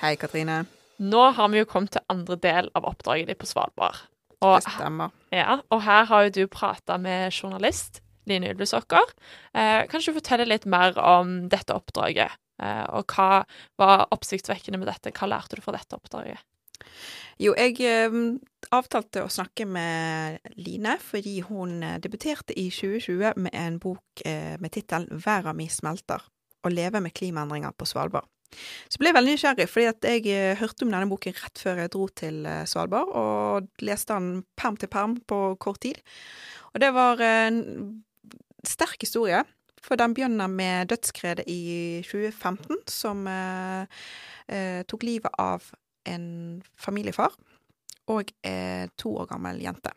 Hei. Katrine. Nå har vi jo kommet til andre del av oppdraget ditt på Svalbard. Og, Det stemmer. ja, og her har jo du prata med journalist Line Ylvisåker. Eh, kan du fortelle litt mer om dette oppdraget? Eh, og hva var oppsiktsvekkende med dette? Hva lærte du fra dette oppdraget? Jo, jeg eh, avtalte å snakke med Line fordi hun eh, debuterte i 2020 med en bok eh, med tittelen 'Verda mi smelter å leve med klimaendringer på Svalbard'. Så ble jeg veldig nysgjerrig, fordi jeg eh, hørte om denne boken rett før jeg dro til eh, Svalbard, og leste den perm til perm på kort tid. Og det var en sterk historie, for den begynner med dødsskredet i 2015, som eh, eh, tok livet av en familiefar og eh, to år gammel jente.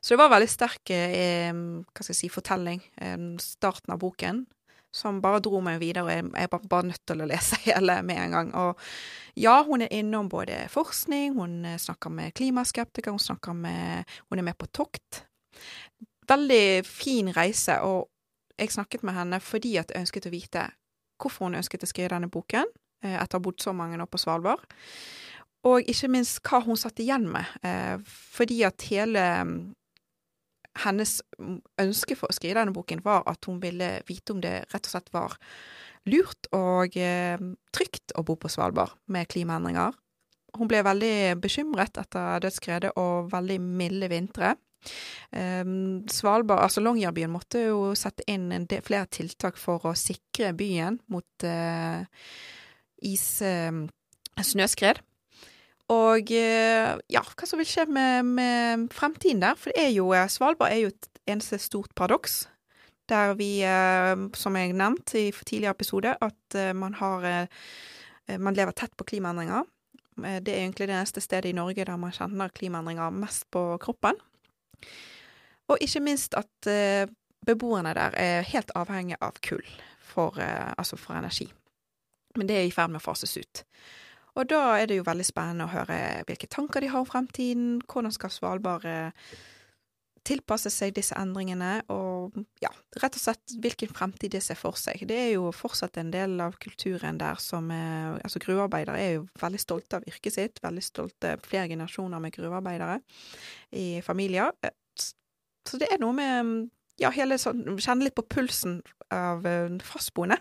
Så det var en veldig sterk eh, si, fortelling, eh, starten av boken, som bare dro meg videre. og Jeg, var bare nødt til å lese hele med en gang. Og ja, hun er innom både forskning, hun eh, snakker med klimaskeptikere, hun snakker med Hun er med på tokt. Veldig fin reise, og jeg snakket med henne fordi at jeg ønsket å vite hvorfor hun ønsket å skrive denne boken, eh, etter å ha bodd så mange år på Svalbard. Og ikke minst hva hun satt igjen med, eh, fordi at hele hennes ønske for å skrive denne boken var at hun ville vite om det rett og slett var lurt og eh, trygt å bo på Svalbard med klimaendringer. Hun ble veldig bekymret etter dødsskredet og veldig milde vintre. Um, Svalbard, altså Longyearbyen måtte jo sette inn flere tiltak for å sikre byen mot uh, is... Uh, snøskred. Og uh, ja, hva som vil skje med, med fremtiden der. For det er jo, Svalbard er jo et eneste stort paradoks. Der vi, som jeg nevnte i tidligere episode, at man har Man lever tett på klimaendringer. Det er egentlig det eneste stedet i Norge der man kjenner klimaendringer mest på kroppen. Og ikke minst at eh, beboerne der er helt avhengig av kull for, eh, altså for energi. Men det er i ferd med å fases ut. Og da er det jo veldig spennende å høre hvilke tanker de har om fremtiden, hvordan skal Svalbard eh, tilpasse seg disse endringene, og ja, rett og slett hvilken fremtid de ser for seg. Det er jo fortsatt en del av kulturen der som er Altså, gruvearbeidere er jo veldig stolte av yrket sitt, veldig stolte flere generasjoner med gruvearbeidere i familier. Så det er noe med ja, hele sånn Kjenne litt på pulsen av fastboende,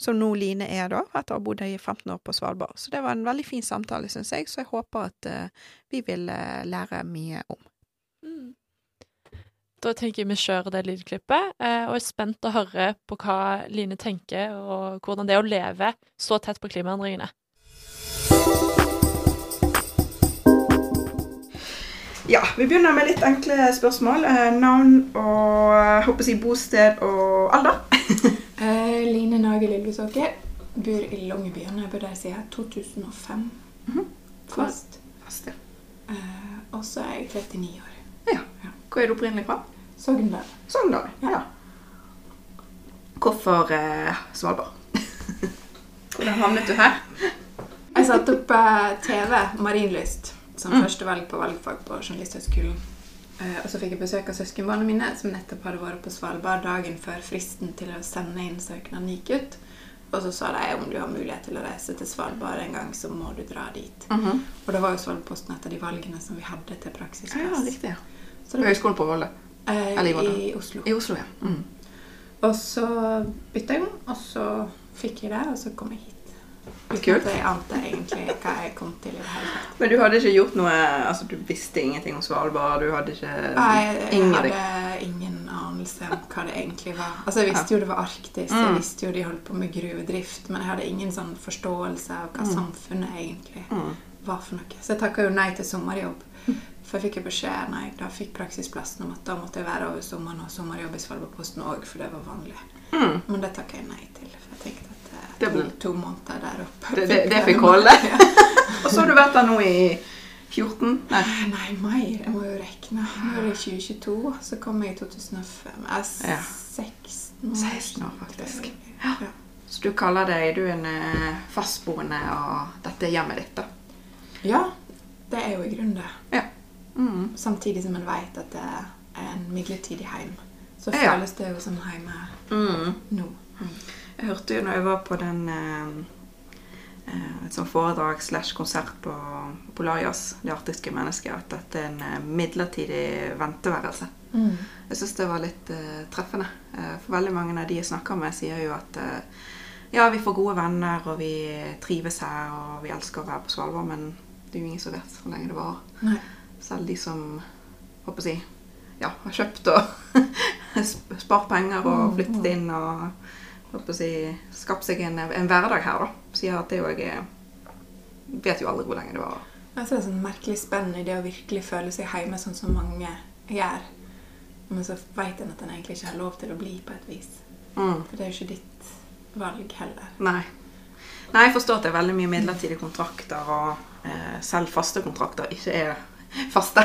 som nå Line er, da, etter å ha bodd i 15 år på Svalbard. Så det var en veldig fin samtale, syns jeg, så jeg håper at uh, vi vil uh, lære mye om. Da tenker jeg vi kjører det lydklippet, eh, og er spent å høre på hva Line tenker, og hvordan det er å leve så tett på klimaendringene. Ja, vi begynner med litt enkle spørsmål. Eh, navn og jeg håper jeg, si bosted og alder. Eh, Line Nage Ylvisåker. Bor i Longyearbyen. Jeg bor der siden 2005. Mhm. Fast. Fast, ja. Eh, og så er jeg 39 år. Hvor er du opprinnelig fra? Sogndal. Sogndal. Ja. Hvorfor eh, Svalbard? Hvordan havnet du her? Jeg satte opp eh, TV, Marinlyst, som Mm. første valg på valgfag på Journalisthøgskolen. Eh, og så fikk jeg besøk av søskenbarna mine, som nettopp hadde vært på Svalbard dagen før fristen til å sende inn søknaden gikk ut. Og så sa de om du har mulighet til å reise til Svalbard en gang, så må du dra dit. Mhm. Og da var jo Svalbardposten et av de valgene som vi hadde til Ja, praksisplass. riktig. ja. Så det, Høgskolen på Volda. eh, Eller i Volda. I Oslo. I Oslo, ja. Mm. Og så bytta jeg om, og så fikk jeg det, og så kom jeg hit. Uten at jeg ante egentlig hva jeg kom til i det hele tatt. Men du hadde ikke gjort noe Altså, du visste ingenting om Svalbard? Du hadde ikke Nei, jeg hadde ingen anelse om hva det egentlig var. Altså, Jeg visste jo det var Arktis, jeg Mm. visste jo de holdt på med gruvedrift, men jeg hadde ingen sånn forståelse av hva Mm. samfunnet egentlig mm. var for noe. Så jeg takka jo nei til sommerjobb. For jeg fikk jo beskjed nei, da fikk praksisplassen om at da måtte jeg være over sommeren og sommerjobb i Svalbardposten òg, for det var vanlig. Men det takka jeg nei til. For jeg tenkte Det ble- to måneder der oppe Det- det- det fikk holde. Ja. Og så har du vært der nå i 14? Nei. Nei, mer. Jeg må jo regne. Nå er det 2022, så kom jeg i 2005. Jeg er 16 år. 16 år, faktisk. Ja. Så du kaller deg Du er en eh, fastboende, og dette er hjemmet ditt, da? ja, det er jo i grunnen det. Mm. Samtidig som en vet at det er en midlertidig heim. Så Ja. føles det jo som hjemme Mm. nå. Jeg hørte jo når jeg var på den eh, eh, et sånt foredrag slash konsert på Polarias, Det arktiske mennesket, at dette er en eh, midlertidig venteværelse. Mm. Jeg syns det var litt eh, treffende. For veldig mange av de jeg snakker med, sier jo at eh, ja, vi får gode venner, og vi trives her, og vi elsker å være på Svalbard, men det er jo ingen som vet hvor lenge det varer. Selv de som håper si, ja, har kjøpt og sp- spart penger og Mm, flyttet inn og si, skapt seg en, en hverdag her, da. Siden at det òg er Vet jo aldri hvor lenge det varer. Jeg ser det sånn merkelig spenn i det å virkelig føle seg hjemme sånn som mange gjør. Men så vet en at en egentlig ikke har lov til å bli på et vis. Mm. For det er jo ikke ditt valg heller. Nei. Nei, jeg forstår at det er veldig mye midlertidige kontrakter, og eh, selv faste kontrakter ikke er faste.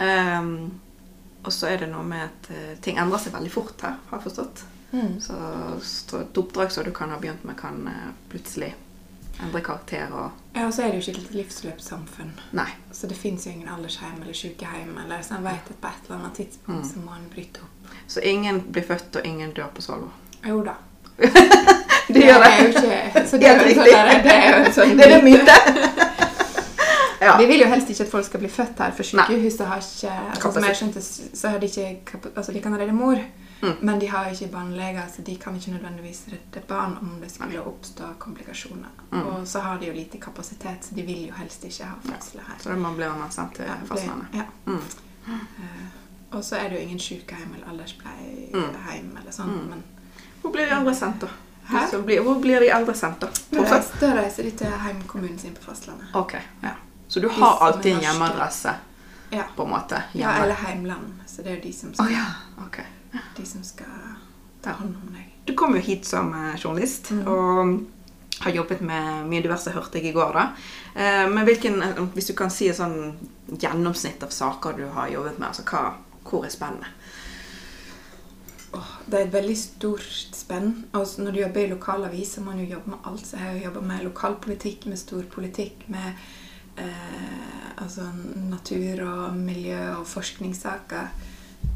um, og så er det noe med at eh, ting endrer seg veldig fort her, har jeg forstått. Mm. Så, så et oppdrag som du kan ha begynt med, kan eh, plutselig endre karakter og Ja, og så er det jo ikke et livsløpssamfunn. Nei. Så det fins jo ingen aldersheim eller sykehjem. Eller så en vet at på et eller annet tidspunkt Mm. så må en bryte opp. Så ingen blir født, og ingen dør på Svalbard. Jo da. det gjør det. er jo ikke Så det er jo sånn det er jo en sånn Det er en myte. ja. Vi vil jo helst ikke at folk skal bli født her, for sykehuset har ikke altså, Som jeg skjønte, så har de ikke Altså, de kan redde mor, Mm. men de har ikke barneleger, så de kan ikke nødvendigvis redde barn om det skulle oppstå komplikasjoner. Mm. Og så har de jo lite kapasitet, så de vil jo helst ikke ha fødsler her. Så da man blir man sendt til fastlandet. Ja. Mm. Uh, og så er det jo ingen sykehjem eller alderspleieheim eller sånn, Mm. men Hvor blir de eldre sendt, da? Hæ? Blir, hvor blir de eldre sendt, da? Da reiser, da reiser de til heimkommunen sin på fastlandet. Ok, ja. Så du har alltid en hjemmeadresse, Ja. på en måte? ja, eller heimland. Så det er jo de som skal oh, ja, ok. De som skal ta hånd om deg. Du kom jo hit som eh, journalist, Mm. og har jobbet med mye diverse, hørte jeg i går da. Eh, Men hvilken, eh, hvis du kan si et sånn gjennomsnitt av saker du har jobbet med, altså hva, hvor er spennende? Åh, det er et veldig stort spenn. Altså, når du jobber i lokalavis, så må du jobbe med alt. Så jeg har jo jobba med lokalpolitikk, med storpolitikk, med eh, altså natur og miljø og forskningssaker.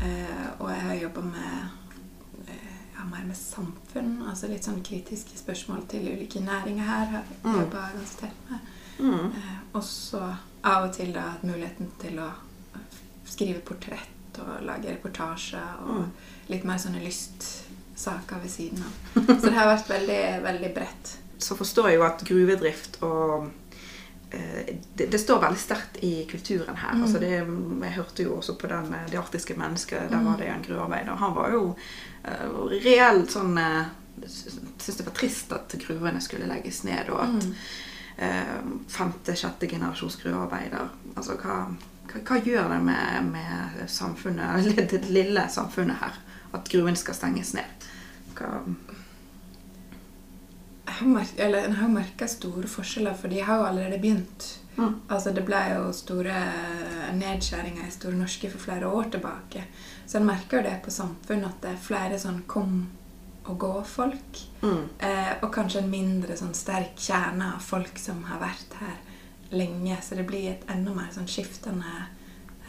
Eh, og jeg har jobba med eh, ja, mer med samfunn, altså litt sånn kritiske spørsmål til ulike næringer her. har jeg Mm. ganske tett med. Mm. Eh, og så av og til da muligheten til å skrive portrett og lage reportasjer og Mm. litt mer sånne lystsaker ved siden av. Så det har vært veldig, veldig bredt. Så forstår jeg jo at gruvedrift og det, det står veldig sterkt i kulturen her. Mm. Altså det, jeg hørte jo også på den med det arktiske mennesket. Der Mm. var det jo en gruvearbeider. Han var jo uh, reelt sånn uh, Syntes det var trist at gruvene skulle legges ned, og at Mm. uh, femte-sjette generasjons gruvearbeider Altså hva, hva, hva gjør det med, med samfunnet, det lille samfunnet her, at gruven skal stenges ned? Hva, eller En har jo merka store forskjeller, for de har jo allerede begynt. Mm. Altså Det ble jo store nedskjæringer i Store Norske for flere år tilbake. Så en merker jo det på samfunnet at det er flere sånn kom og gå-folk. mm, Eh, og kanskje en mindre sånn sterk kjerne av folk som har vært her lenge. Så det blir et enda mer sånn skiftende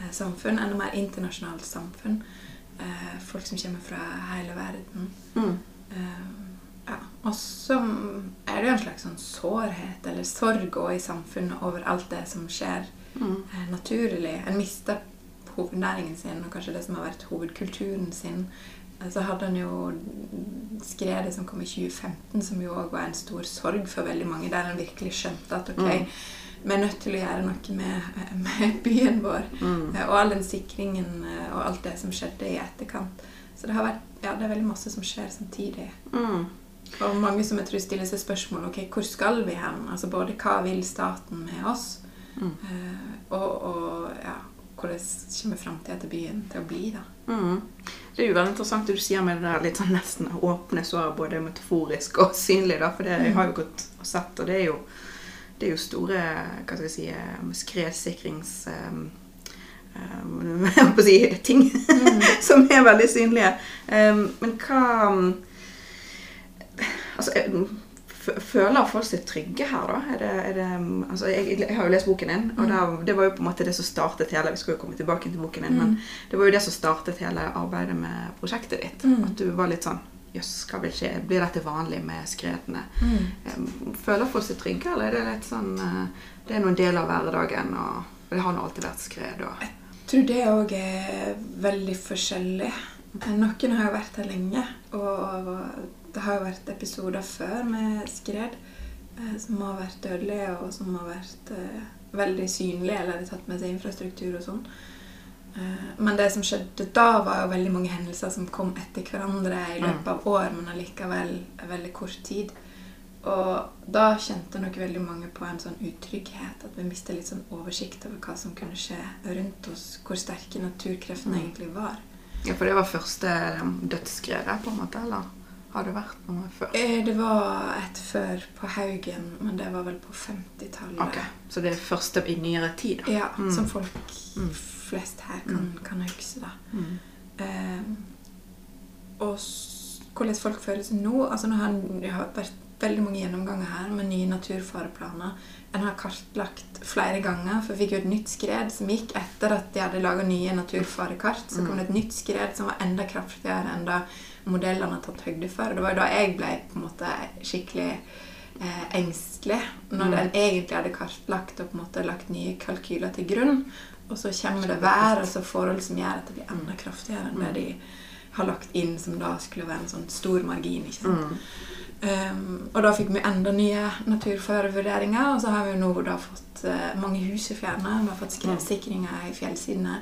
eh, samfunn. Enda mer internasjonalt samfunn. Eh, folk som kommer fra hele verden. mm, Eh, ja. Og så er det jo en slags sånn sårhet eller sorg også i samfunnet over alt det som skjer mm. eh, naturlig. En mister hovednæringen sin, og kanskje det som har vært hovedkulturen sin. Eh, Så hadde han jo skredet som kom i 2015, som jo òg var en stor sorg for veldig mange, der en virkelig skjønte at ok, Mm. vi er nødt til å gjøre noe med, med byen vår. Mm. Eh, Og all den sikringen eh, og alt det som skjedde i etterkant. Så det har vært, ja, det er veldig masse som skjer samtidig. Mm. Og mange som jeg tror stiller seg spørsmål ok, hvor skal vi hen? Altså både hva vil staten med oss, Mm. eh, og, og ja, hvordan kommer framtida til byen til å bli, da? Mm. Det er jo veldig interessant det du sier med det der litt sånn nesten åpne svaret, både metaforisk og synlig, da, for det jeg har jo gått og sett, og det er jo, det er jo store hva skal jeg si, eh, skredsikrings... Um, um, si ting som er veldig synlige. Um, men hva um, Altså um, Føler folk seg trygge her, da? Er det, er det, um, altså, jeg, jeg har jo lest boken din, og Mm. der, det var jo på en måte det som startet hele Vi skal jo komme tilbake til boken din, men Mm. det var jo det som startet hele arbeidet med prosjektet ditt. Mm. At du var litt sånn Jøss, hva vil skje? Blir dette vanlig med skredene? Mm. Føler folk seg trygge, eller er det litt sånn eh, Det er noen deler av hverdagen, og det har nå alltid vært skred, og Jeg tror det òg er veldig forskjellig. Noen har jo vært her lenge, og det har jo vært episoder før med skred eh, som har vært dødelige, og som har vært eh, veldig synlige, eller tatt med seg infrastruktur og sånn. Eh, Men det som skjedde da, var jo veldig mange hendelser som kom etter hverandre i løpet av år, men allikevel veldig kort tid. Og da kjente nok veldig mange på en sånn utrygghet, at vi mistet litt sånn oversikt over hva som kunne skje rundt oss, hvor sterke naturkreftene Mm. egentlig var. Ja, for det var første dødsskredet, på en måte, eller har det vært noe før? Eh, Det var et før på Haugen, men det var vel på 50-tallet. Ok, Så det er første i nyere tid, da? Ja, Mm. som folk Mm. flest her kan, kan huske, da. Mm. Eh, og hvordan folk føler seg nå altså nå har Det vært veldig mange gjennomganger her med nye naturfareplaner. En har kartlagt flere ganger, for vi fikk jo et nytt skred som gikk etter at de hadde laga nye naturfarekart. Så kom det et nytt skred som var enda kraftigere enn det modellene har tatt høyde for. Det var da jeg ble på en måte skikkelig eh, engstelig, når Mm. en egentlig hadde kartlagt og på en måte lagt nye kalkyler til grunn. Og så kommer det vær, altså forhold som gjør at det blir enda kraftigere enn det de har lagt inn, som da skulle være en sånn stor margin. ikke sant? Mm. Um, og da fikk vi enda nye naturfarevurderinger, og så har vi nå da fått uh, mange hus i fjernet. Vi har fått skredsikringer i fjellsidene.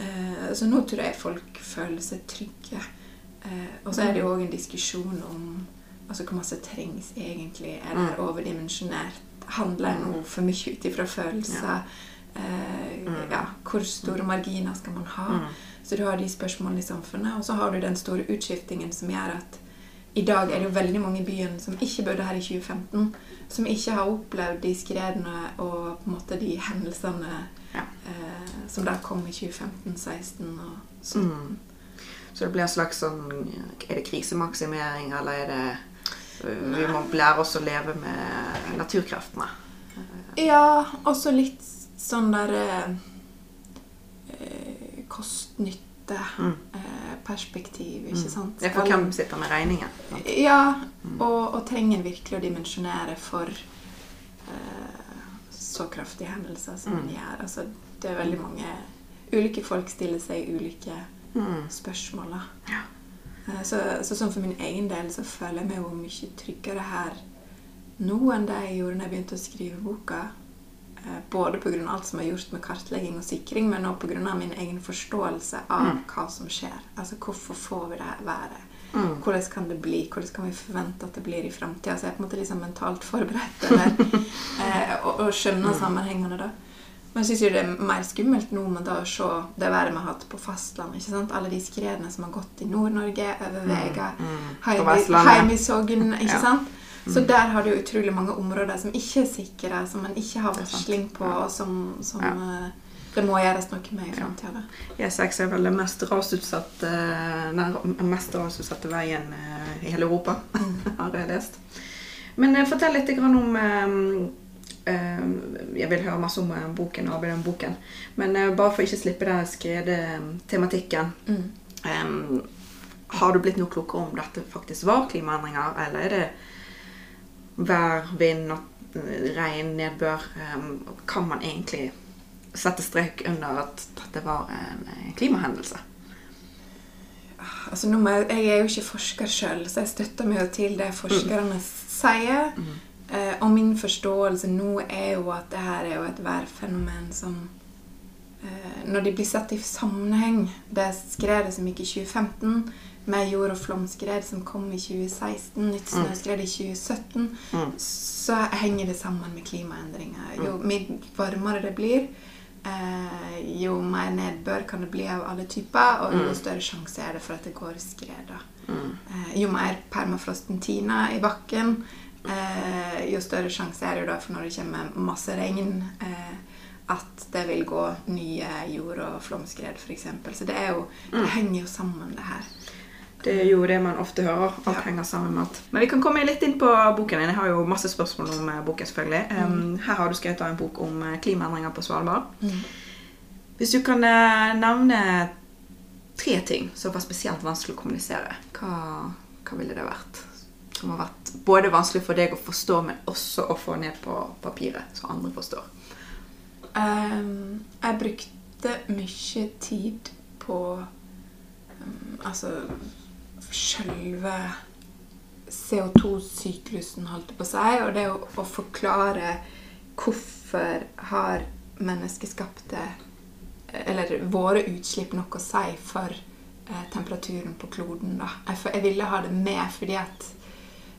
Uh, så nå tror jeg folk føler seg trygge. Eh, og så er det jo òg en diskusjon om altså hvor masse trengs egentlig. Er det her overdimensjonert? Handler en noe for mye ut ifra følelser? Eh, Mm. ja, hvor store marginer skal man ha? Mm. Så du har de spørsmålene i samfunnet. Og så har du den store utskiftingen som gjør at i dag er det jo veldig mange i byen som ikke bodde her i 2015, som ikke har opplevd de skredene og på en måte de hendelsene Ja. eh, som da kom i 2015, 2016 og 17. Mm. Så det blir en slags sånn Er det krisemaksimering, eller er det Vi må lære oss å leve med naturkreftene. Ja, også litt sånn der eh, eh, kost-nytte-perspektiv, ikke sant? Det er for hvem sitter med regningen. sant? Ja, og, og trenger en virkelig å dimensjonere for eh, så kraftige hendelser som Mm. man gjør. Altså, det er veldig mange ulike folk stiller seg ulike Mm. spørsmåla. Ja. Eh, Så, så sånn for min egen del så føler jeg meg jo mye tryggere her nå enn det jeg gjorde da jeg begynte å skrive boka. Eh, Både pga. alt som er gjort med kartlegging og sikring, men også pga. min egen forståelse av Mm. hva som skjer. Altså hvorfor får vi det været? Mm. Hvordan kan det bli? Hvordan kan vi forvente at det blir i framtida? Så jeg er på en måte liksom mentalt forberedt eller, eh, og, og skjønner sammenhengene da. Men jeg syns det er mer skummelt nå med å se det været vi har hatt på fastlandet. ikke sant? Alle de skredene som har gått i Nord-Norge, over Vega, Mm. På Heim i- Vestlandet. Heim i Sogn, ikke Ja. sant? Så der har du utrolig mange områder som ikke er sikre, som man ikke har varsling på, og som, som Ja. eh, det må gjøres noe med i Ja. framtida. E6 er vel den mest rasutsatte, den mest rasutsatte veien eh, i hele Europa, har jeg lest. Men eh, fortell litt om eh, eh, Jeg vil høre masse om eh, boken og arbeide med boken. Men eh, bare for ikke slippe den skredtematikken. Mm. Um, har du blitt noe klokere om dette faktisk var klimaendringer, eller er det vær, vind, og eh, regn, nedbør? Um, kan man egentlig sette strek under at dette var en eh, klimahendelse? Altså, jeg, jeg er jo ikke forsker sjøl, så jeg støtter meg til det forskerne sier. Eh, og min forståelse nå er jo at det her er jo et værfenomen som eh, Når de blir satt i sammenheng, det skredet som gikk i 2015 med jord- og flomskred som kom i 2016, nytt snøskred i 2017, Mm. så henger det sammen med klimaendringer. Jo mer varmere det blir, eh, jo mer nedbør kan det bli av alle typer, og jo større sjanse er det for at det går skred. Mm. Eh, jo mer permafrosten tiner i bakken, eh, jo større sjanse er det da for når det kommer masse regn, eh, at det vil gå nye jord- og flomskred, f.eks. Så det jo, det henger jo sammen, det her. Det er jo det man ofte hører. Alt Ja. henger sammen med alt. Men vi kan komme litt inn på boken din. Jeg har jo masse spørsmål om eh, boken, selvfølgelig. Um, her har du skrevet en bok om eh, klimaendringer på Svalbard. Hvis du kan eh, nevne tre ting som var spesielt vanskelig å kommunisere, hva, hva ville det vært? Som har vært både vanskelig for deg å forstå, men også å få ned på papiret, så andre forstår. Um, jeg brukte mye tid på um, altså selve CO2-syklusen, holdt jeg på si, og det å, å forklare hvorfor har menneskeskapte Eller våre utslipp noe å si for eh, temperaturen på kloden, da. Jeg, jeg ville ha det med fordi at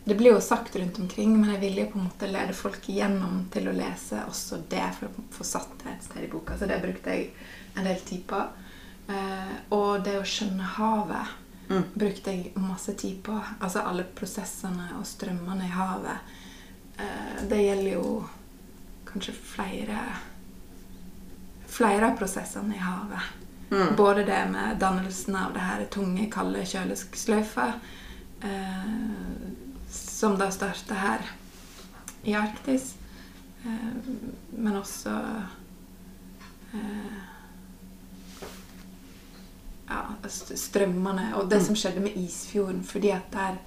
det blir jo sagt rundt omkring, men jeg ville jo på en måte lede folk igjennom til å lese også det for å få satt det et sted i boka. Så det brukte jeg en del tid på. Eh, og det å skjønne havet Mm. brukte jeg masse tid på. Altså alle prosessene og strømmene i havet. Eh, det gjelder jo kanskje flere Flere av prosessene i havet. Mm. Både det med dannelsen av det her tunge, kalde kjølesløyfa. eh, som da starta her i Arktis, eh, men også eh, ja, strømmene og det som skjedde med Isfjorden. Fordi at der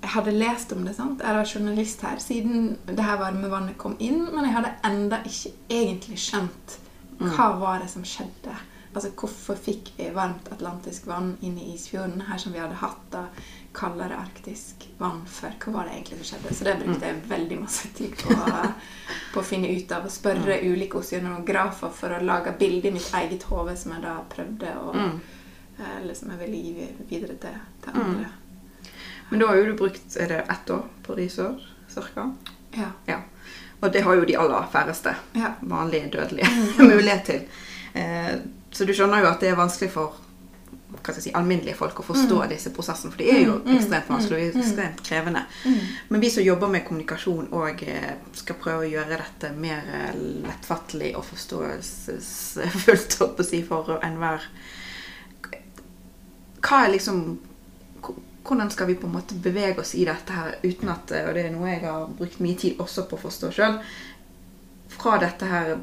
Jeg hadde lest om det. sant? Jeg var journalist her siden det her varme vannet kom inn, men jeg hadde enda ikke egentlig skjønt hva var det som skjedde. Altså Hvorfor fikk vi varmt atlantisk vann inn i Isfjorden, her som vi hadde hatt da kaldere arktisk vann før? Hva var det egentlig som skjedde? Så det brukte jeg veldig masse tid på, på å finne ut av. Og spørre ulike oseanografer for å lage bilde i mitt eget hode, som jeg da prøvde å Mm. eh, Eller som jeg ville gi videre til, til andre. Men da har jo du brukt er det ett år på research, cirka? Ja. Ja. Og det har jo de aller færreste ja. vanlige dødelige mulighet til. Eh, så du skjønner jo at det er vanskelig for hva skal jeg si, alminnelige folk å forstå disse prosessene, for de er jo Mm, mm, ekstremt vanskelige og mm, ekstremt krevende. Mm. Men vi som jobber med kommunikasjon og eh, skal prøve å gjøre dette mer eh, lettfattelig og forståelsesfullt holdt på å si, for enhver Hva er liksom Hvordan skal vi på en måte bevege oss i dette her uten at Og det er noe jeg har brukt mye tid også på å forstå sjøl. Fra dette her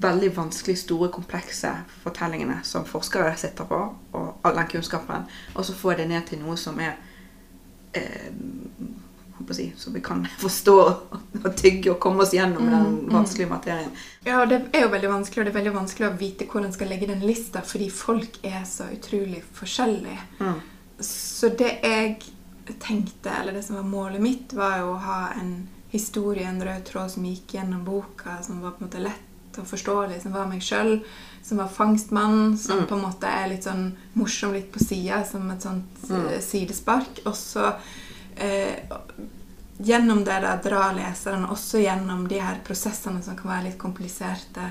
veldig vanskelig store, komplekse fortellingene som forskere sitter på, og all den kunnskapen, og så få det ned til noe som er eh, si, Som vi kan forstå og tygge og komme oss gjennom Mm, den mm. vanskelige materien. Ja, og det er jo veldig vanskelig, og det er veldig vanskelig å vite hvor en skal legge den lista, fordi folk er så utrolig forskjellige. Mm. Så det jeg tenkte, eller det som var målet mitt, var jo å ha en historie, en rød tråd som gikk gjennom boka, som var på en måte lett og forstå liksom, var meg sjøl, som var fangstmann, som Mm. på en måte er litt sånn morsom litt på sida, som et sånt Mm. eh, sidespark. Og så eh, gjennom det da dra leseren også gjennom de her prosessene som kan være litt kompliserte.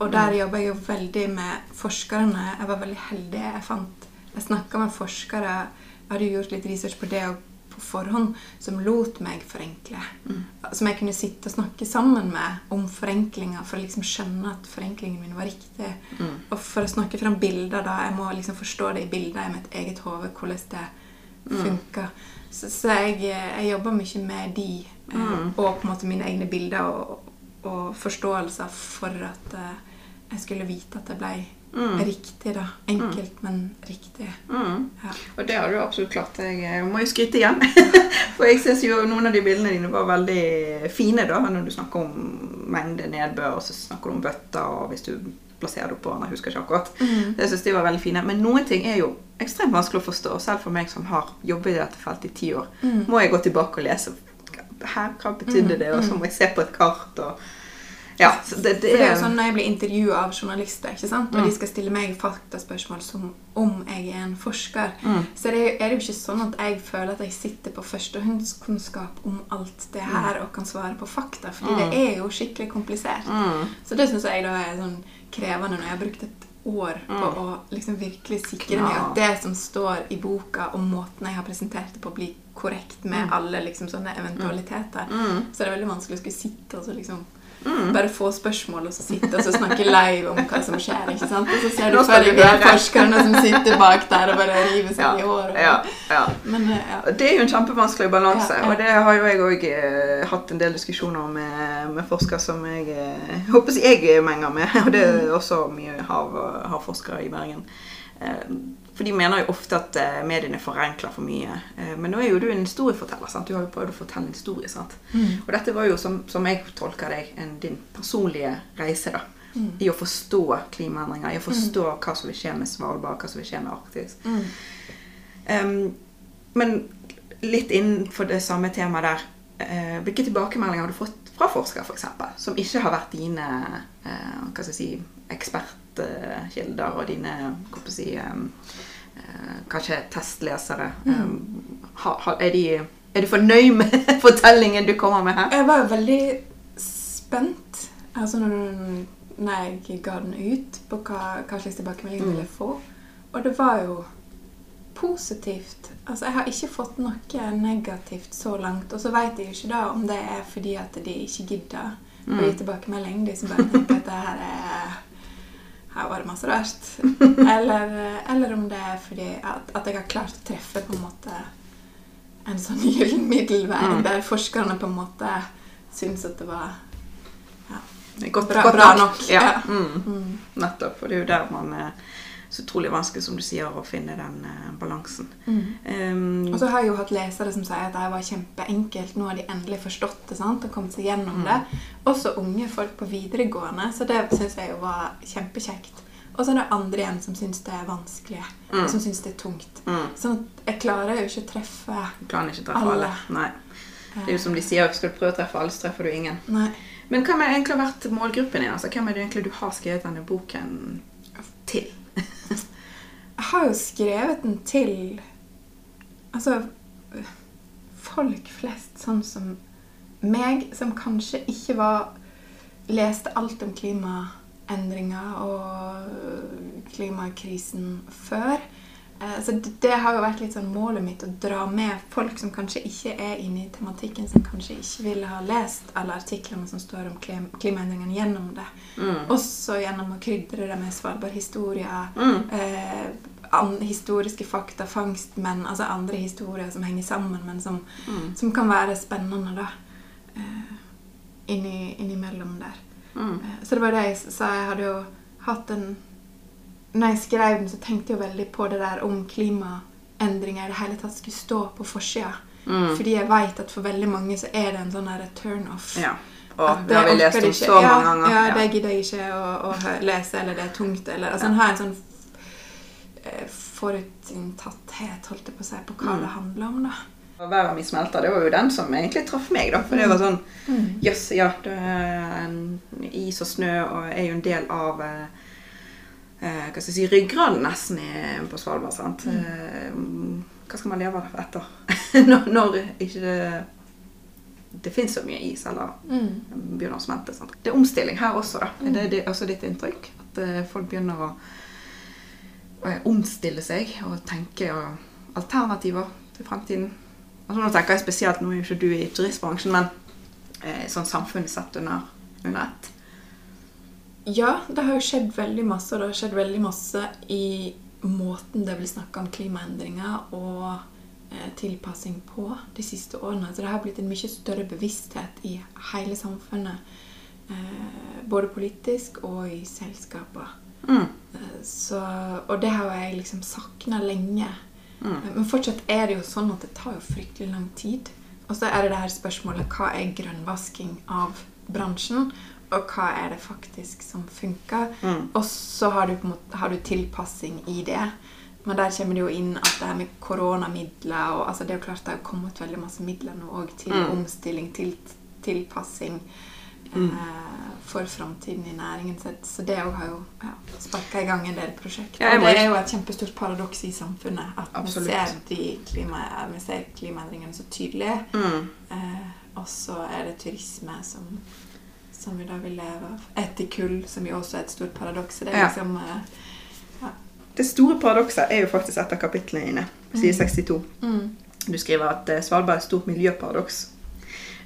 Og der jobber jeg jo veldig med forskerne. Jeg var veldig heldig. Jeg fant Jeg snakka med forskere. Jeg hadde jo gjort litt research på det og på forhånd som lot meg forenkle. Som jeg kunne sitte og snakke sammen med om forenklinger for å liksom skjønne at forenklingen min var riktig. Mm. Og for å snakke fram bilder, da. Jeg må liksom forstå det i bilder i mitt eget hode, hvordan det funker. Så, så jeg, jeg jobber mye med de, eh, Mm. og på en måte mine egne bilder og, og forståelser for at eh, jeg skulle vite at det ble Mm. riktig, da. Enkelt, men riktig. Mm. Ja. Og det har du absolutt klart. Jeg eh, må jo skryte igjen. For jeg syns jo noen av de bildene dine var veldig fine, da. Når du snakker om mengde nedbør, og så snakker du om bøtter, og hvis du plasserer det oppå Jeg husker ikke akkurat. Mm. Jeg synes de var veldig fine. Men noen ting er jo ekstremt vanskelig å forstå. Selv for meg som har jobbet i dette feltet i ti år, Mm. må jeg gå tilbake og lese. Her, hva betydde Mm, det? Og så mm. må jeg se på et kart. og ja, det, det, er jo sånn Når jeg blir intervjua av journalister, ikke sant? og Mm. de skal stille meg faktaspørsmål som om jeg er en forsker, Mm. så det, er det jo ikke sånn at jeg føler at jeg sitter på førstehåndskunnskap om alt det her og kan svare på fakta, fordi Mm. det er jo skikkelig komplisert. Mm. Så det syns jeg da er sånn krevende når jeg har brukt et år på Mm. å liksom virkelig sikre meg at det som står i boka, og måten jeg har presentert det på, blir korrekt med Mm. alle liksom sånne eventualiteter. Mm. Så det er veldig vanskelig å skulle sitte og så liksom Mm. bare få spørsmål og så sitte og så snakke live om hva som skjer. ikke sant? Og så ser du Nå for deg du de høre. forskerne som sitter bak der og bare river seg Ja, i håret. ja, ja. Men eh, ja. Det er jo en kjempevanskelig balanse, og det har jo jeg òg eh, hatt en del diskusjoner med, med forskere som jeg eh, håper jeg jeg menger med, og det er også mye hav, havforskere i Bergen. Eh, For de mener jo ofte at eh, mediene forenkler for mye. Eh, men nå er jo du en historieforteller. sant? Du har jo prøvd å fortelle en historie. sant? Mm. Og dette var jo, som, som jeg tolker deg, en, din personlige reise. da. Mm. I å forstå klimaendringer, i å forstå hva som vil skje med Svalbard, hva som vil skje med Arktis. Mm. Em, men litt innenfor det samme temaet der. uh, hvilke tilbakemeldinger har du fått fra forskere, f.eks., som ikke har vært dine uh, hva skal jeg si, ekspertkilder og dine hva skal jeg si, eh, kanskje testlesere? Mm. ha, ha, er, de, er du fornøyd med fortellingen du kommer med her? Jeg var jo veldig spent altså når, når jeg ga den ut, på hva, hva slags tilbakemelding jeg ville få. Og det var jo positivt. Altså, jeg har ikke fått noe negativt så langt. Og så vet jeg jo ikke da om det er fordi at de ikke gidder å gi tilbakemelding. De som bare tenker at det her er her var det masse rart. Eller, eller om det er fordi at, at jeg har klart å treffe på en måte en sånn gyllen middelvei, Mm. der forskerne på en måte syns at det var Godt, Bra- godt bra nok. Ja. ja. Mm. mm, Nettopp. For det er jo der man er så utrolig vanskelig, som du sier, å finne den uh, balansen. mm. Um, Og så har jeg jo hatt lesere som sier at det var kjempeenkelt. Nå har de endelig forstått det sant? og kommet seg gjennom Mm. det. Også unge folk på videregående, så det syns jeg jo var kjempekjekt. Og så er det andre igjen som syns det er vanskelig, Mm. som syns det er tungt. mm, Sånn at jeg klarer jo ikke å treffe ikke treffe Alle. alle. Det er jo som de sier, skal du prøve å treffe alle, så treffer du ingen. Nei. Men hvem har egentlig vært målgruppen din? Altså, hvem er det egentlig du har skrevet denne boken til? Jeg har jo skrevet den til Altså folk flest, sånn som meg, som kanskje ikke var Leste alt om klimaendringer og klimakrisen før. Eh, Så det, har jo vært litt sånn målet mitt, å dra med folk som kanskje ikke er inne i tematikken, som kanskje ikke ville ha lest alle artiklene som står om klim- klimaendringene gjennom det. Mm. Også gjennom å krydre det med Svalbard-historier, Mm. eh, historiske fakta, fangstmenn, altså andre historier som henger sammen, men som, Mm. som kan være spennende, da. Eh, inni, innimellom der. Mm. Eh, så det var det jeg sa. Jeg hadde jo hatt en Når jeg skrev den, så tenkte jeg veldig på det der om klimaendringer i det hele tatt skulle stå på forsida. Mm. Fordi jeg veit at for veldig mange så er det en sånn der turn off. Ja. Og At det har vi lest om så mange ganger. Ja, det gidder jeg ikke å, å lese, eller det er tungt, eller Altså, har en sånn eh, forutinntatthet, holdt jeg på å si, på hva Mm. det handler om, da. Verden min smelter, det var jo den som egentlig traff meg, da. For det var sånn Jøss, ja. Det er en is og snø og er jo en del av eh, hva skal jeg si, ryggraden nesten i, på Svalbard. sant? Eh, hva skal man leve etter? når, når ikke det det finnes så mye is, eller Mm. begynner å smelte. Sant? Det er omstilling her også, da. Mm. Er det, er også ditt inntrykk? At uh, folk begynner å, å omstille seg og tenke uh, alternativer til fremtiden? Altså, nå tenker jeg spesielt, nå er jo ikke du i turistbransjen, men uh, sånn samfunnet sett under, under ett. Ja, det har jo skjedd veldig masse, og det har skjedd veldig masse i måten det blir snakka om klimaendringer og eh, tilpassing på de siste årene. Så det har blitt en mye større bevissthet i hele samfunnet. Eh, både politisk og i selskaper. Mm. Eh, så, og det har jeg liksom sakna lenge. Mm. Eh, Men fortsatt er det jo sånn at det tar jo fryktelig lang tid. Og så er det det her spørsmålet hva er grønnvasking av bransjen, og hva er det faktisk som funker? Mm. Og så har du, måte, har du tilpassing i det. Men der kommer det jo inn at det her med koronamidler og altså Det er jo klart det har kommet veldig masse midler nå òg til Mm. omstilling, til tilpassing Mm. eh, for framtiden i næringen. Så, så det òg har jo ja, sparka i gang en del prosjekter. Ja, og det er jo et kjempestort paradoks i samfunnet at Absolutt. vi ser, de klima, vi ser klimaendringene så tydelig. Mm. Eh, og så er det turisme som, som vi da vil leve av. Etter kull, som jo også er et stort paradoks. Det Ja. liksom eh, Det store paradokset er jo faktisk et av kapitlene dine, side 62. mm, Du skriver at eh, Svalbard er et stort miljøparadoks.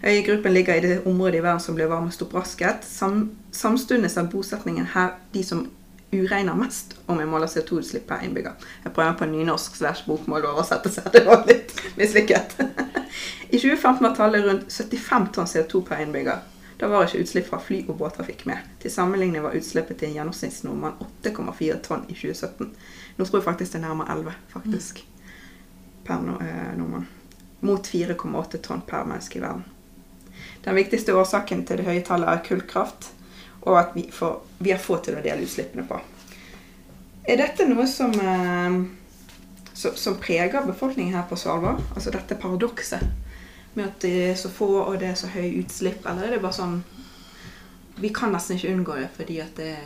Øygruppen ligger i det området i verden som blir varmest opprasket. Sam, samstundes er bosetningen her de som uregner mest om vi måler CO2-utslipp per innbygger. Jeg prøver på nynorsk slash bokmåloversettelse. Det var litt mislykket. I 2015 var tallet rundt 75 tonn CO2 per innbygger. Da var ikke utslipp fra fly- og båttrafikk med. Til sammenligning var utslippet til en gjennomsnittsnordmann 8,4 tonn i 2017. Nå tror jeg faktisk det er nærmere 11, faktisk. Per eh, nordmann. Mot 4,8 tonn per menneske i verden. Den viktigste årsaken til det høye tallet er kullkraft, og at vi, får, vi har få til å dele utslippene på. Er dette noe som, eh, som, som preger befolkningen her på Svalbard? Altså dette paradokset med at det er så få og det er så høy utslipp, eller er det bare sånn Vi kan nesten ikke unngå det fordi at det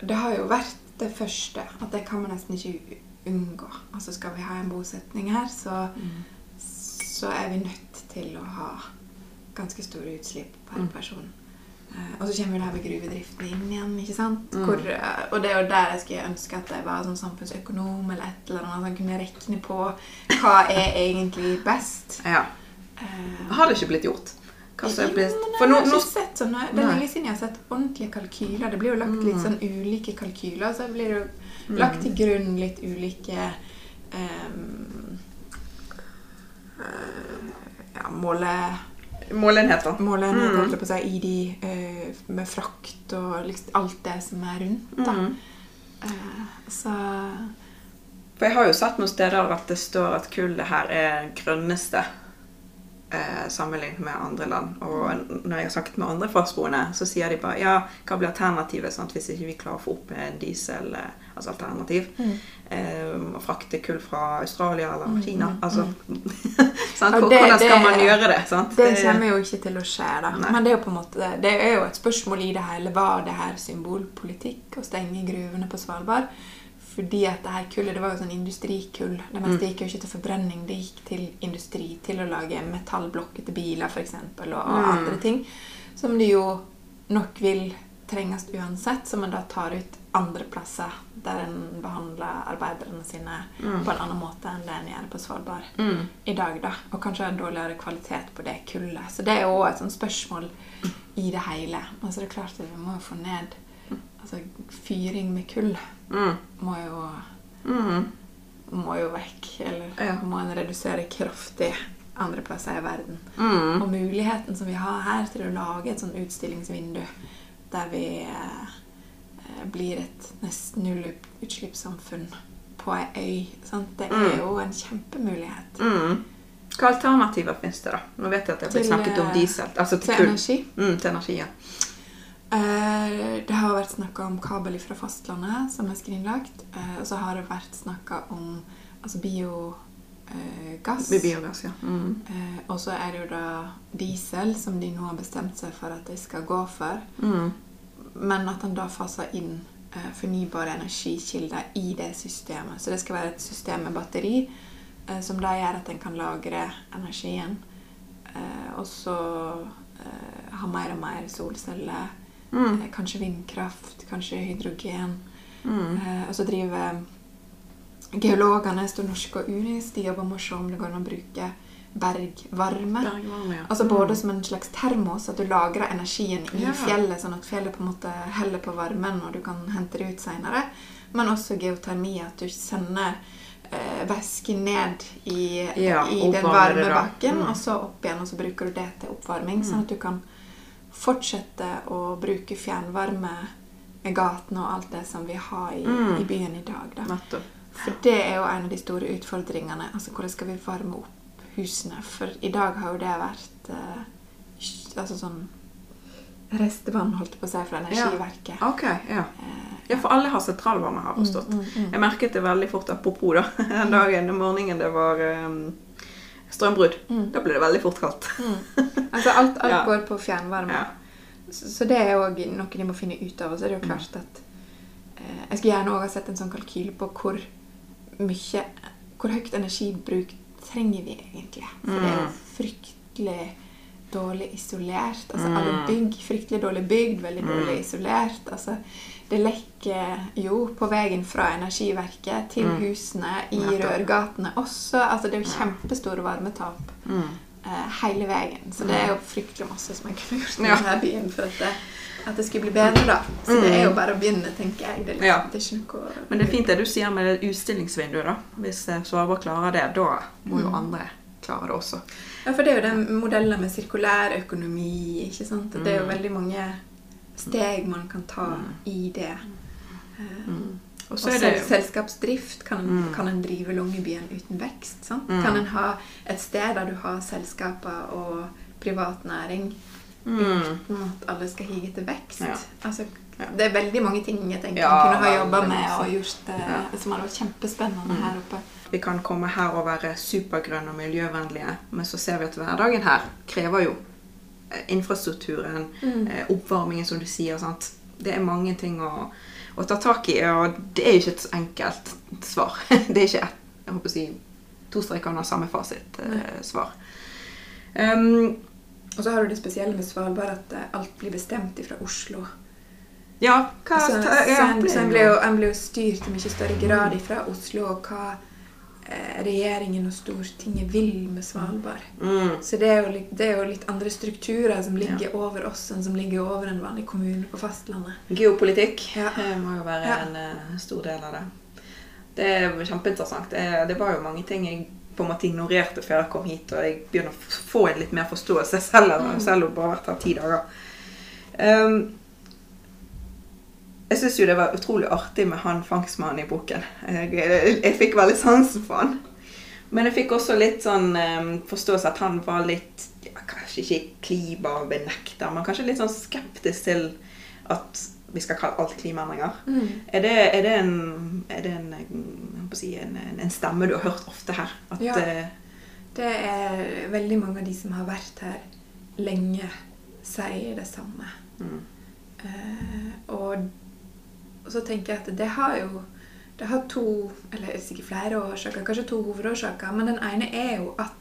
Det har jo vært det første, at det kan man nesten ikke unngå. Altså skal vi ha en bosetning her, så, så er vi nødt til å ha ganske store utslipp per Mm. person. Eh, og så kommer det her med gruvedriften inn igjen, ikke sant? Mm. Hvor, eh, og det er jo der jeg skulle ønske at jeg var sånn samfunnsøkonom eller et eller annet, som kunne regne på hva er egentlig best. Ja. Eh, Har det ikke blitt gjort? Hva som er blitt For nå, nå sånne, Det er lenge siden jeg har sett ordentlige kalkyler. Det blir jo lagt litt Mm. sånn ulike kalkyler. Så blir det jo Mm. lagt til grunn litt ulike eh, ja, måle, Målenheter. måleenheter Mm. holdt jeg på å si, i de eh, med frakt og liksom alt det som er rundt. da. Mm. Så For jeg har jo sett noen steder at det står at kullet her er grønneste eh, sammenlignet med andre land. Og når jeg har snakket med andre fastboende, så sier de bare ja, hva blir alternativet sant, hvis ikke vi klarer å få opp en diesel, eh, altså alternativ? Eh, å frakte kull fra Australia eller Mm, Kina. mm, Altså, mm. sant? Ja, Hvor- det- Hvordan skal det- man gjøre det? Sant? Det kommer jo ikke til å skje, da. Nei. Men det er jo på en måte Det er jo et spørsmål i det hele. Var det her symbolpolitikk å stenge gruvene på Svalbard? Fordi at det her kullet det var jo sånn industrikull. Det meste Mm. gikk jo ikke til forbrenning, det gikk til industri. Til å lage metallblokker til biler, f.eks., og, Mm. andre ting. Som det jo nok vil trenges uansett, som en da tar ut andre plasser der en behandler arbeiderne sine Mm. på en annen måte enn det en gjør på Svalbard Mm. i dag, da. Og kanskje har dårligere kvalitet på det kullet. Så det er jo òg et sånt spørsmål i det hele. Altså det er klart at vi må få ned Altså fyring med kull Mm. må jo, Mm. må jo vekk. Eller Ja. må en redusere kraftig andre plasser i verden. Mm. Og muligheten som vi har her til å lage et sånt utstillingsvindu der vi eh, blir et nesten nullutslippssamfunn på ei øy, sant? det er Mm. jo en kjempemulighet. Mm. Hva alternativer finnes det, da? Nå vet jeg at det har blitt snakket om eh, diesel. Altså til Til energi. Mm, til energi, ja. Eh, det har vært snakka om kabel fra fastlandet, som er skrinlagt. Eh, og så har det vært snakka om altså biogass. Med biogass, ja. Mm. Eh, og så er det jo da diesel, som de nå har bestemt seg for at de skal gå for. Mm. Men at han da faser inn eh, fornybare energikilder i det systemet. Så det skal være et system med batteri eh, som da gjør at en kan lagre energien. Eh, og så eh, ha mer og mer solceller. Mm. Eh, kanskje vindkraft, kanskje hydrogen. Mm. Eh, og så driver geologene, Stor Norske og UNIS, de jobber med å se om det går an å bruke bergvarme. Bergvarme, ja. Altså Mm. både som en slags termos, at du lagrer energien i Ja. fjellet, sånn at fjellet på en måte heller på varmen, og du kan hente det ut seinere. Men også geotermi, at du sender eh, væske ned i, Ja, i den varme bakken, Mm. og så opp igjen, og så bruker du det til oppvarming. Sånn at du kan fortsette å bruke fjernvarme med gatene og alt det som vi har i, Mm. i byen i dag. Da. For det er jo en av de store utfordringene. Altså hvordan skal vi varme opp husene? For i dag har jo det vært eh, altså sånn restevann, holdt på å si, fra Energiverket. Ja. Okay, Ja, for alle har sentralvarme, har forstått. Mm, mm, mm. Jeg merket det veldig fort, apropos da, den dagen, den morgenen det var um, strømbrudd. Mm. Da blir det veldig fort kaldt. Mm. Altså alt, alt Ja. går på fjernvarme. Ja. Så, så det er òg noe de må finne ut av. Og så er det jo klart at eh, Jeg skulle gjerne òg ha sett en sånn kalkyle på hvor mye Hvor høyt energibruk trenger vi egentlig. For det er jo Mm. fryktelig dårlig isolert. Altså Mm. alle bygg fryktelig dårlig bygd, veldig dårlig Mm. isolert. Altså det lekker jo på veien fra Energiverket til Mm. husene i Nettopp. rørgatene også. Altså det er jo kjempestore varmetap Mm. eh, hele veien. Så det er jo fryktelig masse som jeg kunne gjort i Ja. denne byen for at det, at det skulle bli bedre, da. Så det er jo Mm. bare å begynne, tenker jeg. Det liksom, Ja. det er ikke noe Men det er fint det du sier med det utstillingsvinduet da. Hvis eh, Svalbard klarer det, da må jo Mm. andre det også. Ja, for det er jo den modellen med sirkulær økonomi, ikke sant? Det er jo Mm. veldig mange steg man kan ta Mm. i det. Mm. Og Og så er det det selskapsdrift kan, Mm. kan en drive Longyearbyen uten vekst. Sant? Mm. Kan en ha et sted der du har selskaper og privat næring mm. uten at alle skal hige til vekst? Ja. Altså. Det er veldig mange ting jeg tenker Ja, kunne ha jobba med og gjort det Ja. som hadde vært kjempespennende Mm. her oppe. Vi kan komme her og være supergrønne og miljøvennlige, men så ser vi at hverdagen her krever jo eh, infrastrukturen, Mm. eh, oppvarmingen, som du sier. Sant? Det er mange ting å, å ta tak i, og det er jo ikke et enkelt svar. Det er ikke et, jeg håper å si, to streker under samme fasit-svar. um, Og så har du det spesielle med Svalbard at eh, alt blir bestemt fra Oslo. Ja, hva Så, ta- ja, en, en jo- en blir jo styrt i mye større grad fra Oslo, og hva eh, regjeringen og Stortinget vil med Svalbard. mm, Så det er, jo det er jo litt andre strukturer som ligger over oss, enn som ligger over en vanlig kommune på fastlandet. Geopolitikk Ja. eh, må jo være Ja. en eh, stor del av det. Det er kjempeinteressant. Det, det var jo mange ting jeg på en måte ignorerte før jeg kom hit, og jeg begynner å få en litt mer forståelse selv, Mm. selv om det bare har vært her ti dager. Um, jeg syns jo det var utrolig artig med han fangstmannen i boken. Jeg, jeg, fikk veldig sansen for han. Men jeg fikk også litt sånn um, forståelse at han var litt ja, Kanskje ikke klimabenekter, men kanskje litt sånn skeptisk til at vi skal kalle alt klimaendringer. Er det, er det, en, er det en, si, en, en, en stemme du har hørt ofte her? At, Ja. eh, Det er veldig mange av de som har vært her lenge, sier det samme. mm, Uh, og, og så tenker jeg at det har jo det har to, eller sikkert flere årsaker, kanskje to hovedårsaker. Men den ene er jo at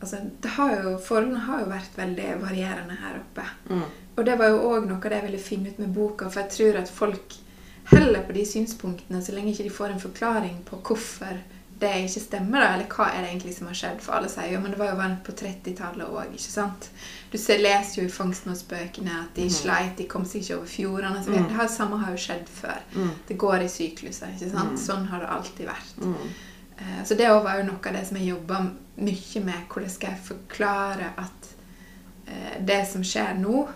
altså, det har jo, forholdene har jo vært veldig varierende her oppe. mm, Og det var jo òg noe av det jeg ville finne ut med boka, for jeg tror at folk heller på de synspunktene så lenge ikke de får en forklaring på hvorfor det ikke stemmer, da, eller hva er det egentlig som har skjedd. For alle sier jo men det var jo varmt på 30-tallet òg, ikke sant. Du ser, leser jo i fangstmålsbøkene at de mm. sleit, de kom seg ikke over fjordene. Altså, Mm. det her samme har jo skjedd før. mm, Det går i sykluser, ikke sant. Sånn har det alltid vært. mm, Eh, Så det var jo noe av det som jeg jobba mye med. Hvordan skal jeg forklare at eh, det som skjer nå,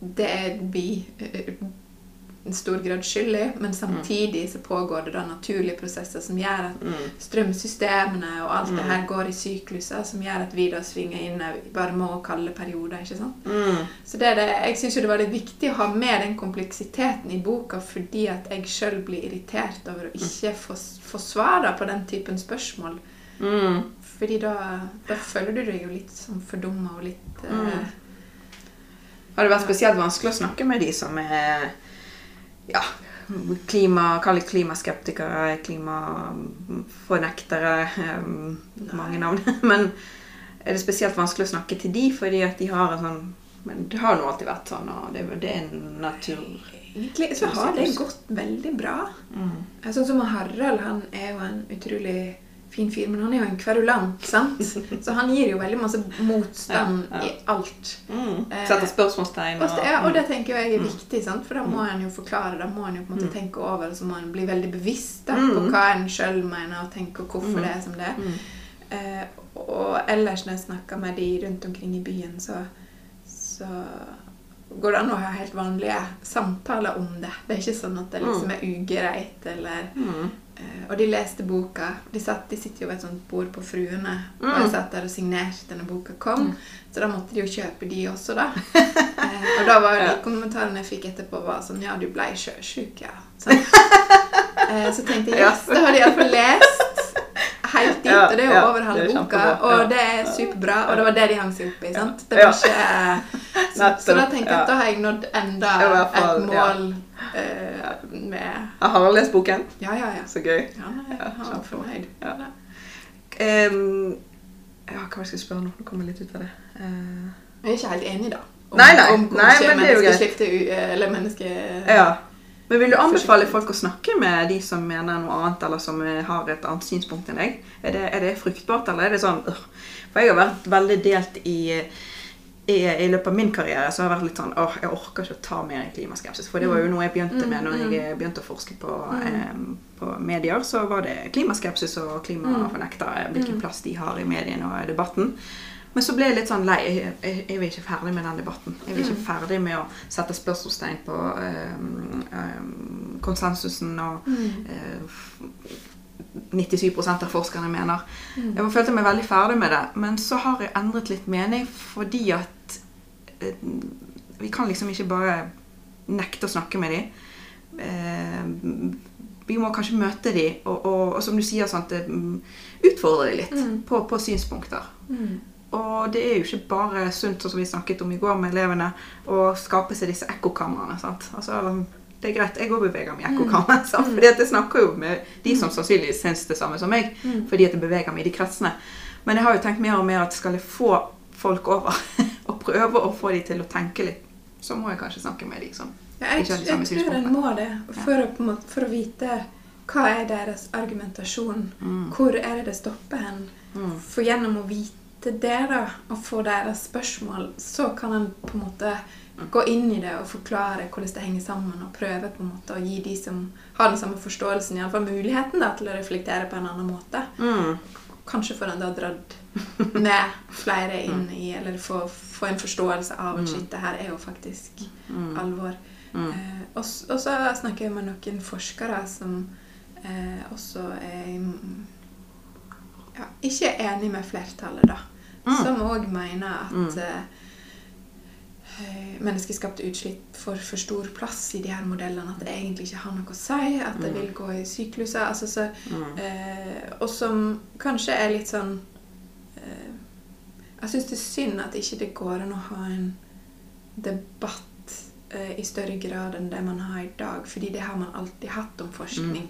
det er vi eh, i stor grad skyld i, men samtidig så pågår det da naturlige prosesser som gjør at mm, strømsystemene og alt det Mm. her går i sykluser, som gjør at vi da svinger inn i varme og kalde perioder. ikke sant? mm, Så det det, jeg syns det var litt viktig å ha med den kompleksiteten i boka, fordi at jeg sjøl blir irritert over å ikke få, få svar på den typen spørsmål. mm. Fordi da, da føler du deg jo litt sånn fordumma og litt eh, Har det vært spesielt vanskelig å snakke med de som er ja, klima, kall det klimaskeptikere, klimafornektere um, Mange navn. Men er det spesielt vanskelig å snakke til de fordi at de har en sånn Men det har nå alltid vært sånn, og det, det er en natur... Egentlig så har det gått veldig bra. Mm. Sånn som Harald, han er jo en utrolig fin fyr, men han er jo en kverulant, sant? Så han gir jo veldig masse motstand Ja, ja. i alt. Mm. Eh, Setter spørsmålstegn Og, ja, og det tenker jeg er Mm. viktig, sant? for da må en jo forklare, da må en jo på en måte Mm. tenke over, så må en bli veldig bevisst da, Mm. på hva en sjøl mener, og tenke hvorfor Mm. det er som det er. Mm. Eh, og ellers når jeg snakker med de rundt omkring i byen, så, så går det an å ha helt vanlige samtaler om det. Det er ikke sånn at det liksom er ugreit, eller Mm. eh, Og de leste boka. De, satt, de sitter jo ved et sånt bord på Fruene, og Mm. jeg satt der og signerte når boka kom. Så da måtte de jo kjøpe de også, da. eh, og da var jo de kommentarene jeg fikk etterpå, var sånn Ja, du blei sjøsjuk, ja. Sånn. så tenkte jeg yes, da har de iallfall lest dit, Ja, og det er jo ja, over halve boka. Og ja. det er superbra, og det var det de hang seg opp i. sant? Det var ikke Så, så da tenkte jeg at da har jeg nådd enda fall, et mål uh, med Har Harald lest boken? Ja, ja, ja. Så gøy. Ja, nei, Ja, han var fornøyd. Ja. Um, ja, hva skal jeg spørre nå? Nå kommer jeg litt ut av det. Uh... Jeg er ikke helt enig, da. Om, Nei, nei, om nei, men det er jo greit. Eller menneske... ja. Men vil du anbefale folk å snakke med de som mener noe annet, eller som har et annet synspunkt enn deg? Er det, er det fruktbart, eller er det sånn øh? For jeg har vært veldig delt i, i, i løpet av min karriere så har jeg vært litt sånn åh, jeg orker ikke å ta mer i klimaskepsis. For det var jo noe jeg begynte med når jeg begynte å forske på, eh, på medier. Så var det klimaskepsis og klimafornektere, hvilken plass de har i mediene og i debatten. Men så ble jeg litt sånn lei. Jeg, jeg, jeg er ikke ferdig med den debatten. Jeg er ikke ferdig med å sette spørsmålstegn på um, um, konsensusen og uh, f- 97 av forskerne mener. Jeg følte meg veldig ferdig med det. Men så har jeg endret litt mening fordi at eh, vi kan liksom ikke bare nekte å snakke med dem. Eh, vi må kanskje møte dem og, og, og som du sier, eh, utfordre dem litt på, på synspunkter. Og det er jo ikke bare sunt, sånn som vi snakket om i går med elevene, å skape seg disse ekkokamrene. Altså, det er greit, jeg òg beveger meg i ekkokammer. Mm. Fordi at jeg snakker jo med de som sannsynligvis syns det samme som meg, fordi at jeg beveger meg i de kretsene. Men jeg har jo tenkt mer og mer at skal jeg få folk over og prøve å få de til å tenke litt, så må jeg kanskje snakke med de som Ja, jeg, ikke har de jeg tror en må det for å, måte, for å vite hva er deres argumentasjon. Hvor er det det stopper hen? For gjennom å vite det da, og få deres spørsmål, så kan en på en måte gå inn i det og forklare hvordan det henger sammen, og prøve på en måte å gi de som har den samme forståelsen, iallfall muligheten da, til å reflektere på en annen måte. Kanskje får en da dratt med flere inn i, eller få, få en forståelse av at shit, det her er jo faktisk alvor. Eh, og, og så snakker jeg med noen forskere som eh, også er mm, ja, ikke er enig med flertallet, da. Som òg mener at mm. eh, menneskeskapte utslipp får for stor plass i de her modellene. At det egentlig ikke har noe å si. At det vil gå i sykluser. Altså, så, eh, og som kanskje er litt sånn eh, Jeg syns det er synd at ikke det går an å ha en debatt eh, i større grad enn det man har i dag. Fordi det har man alltid hatt om forskning.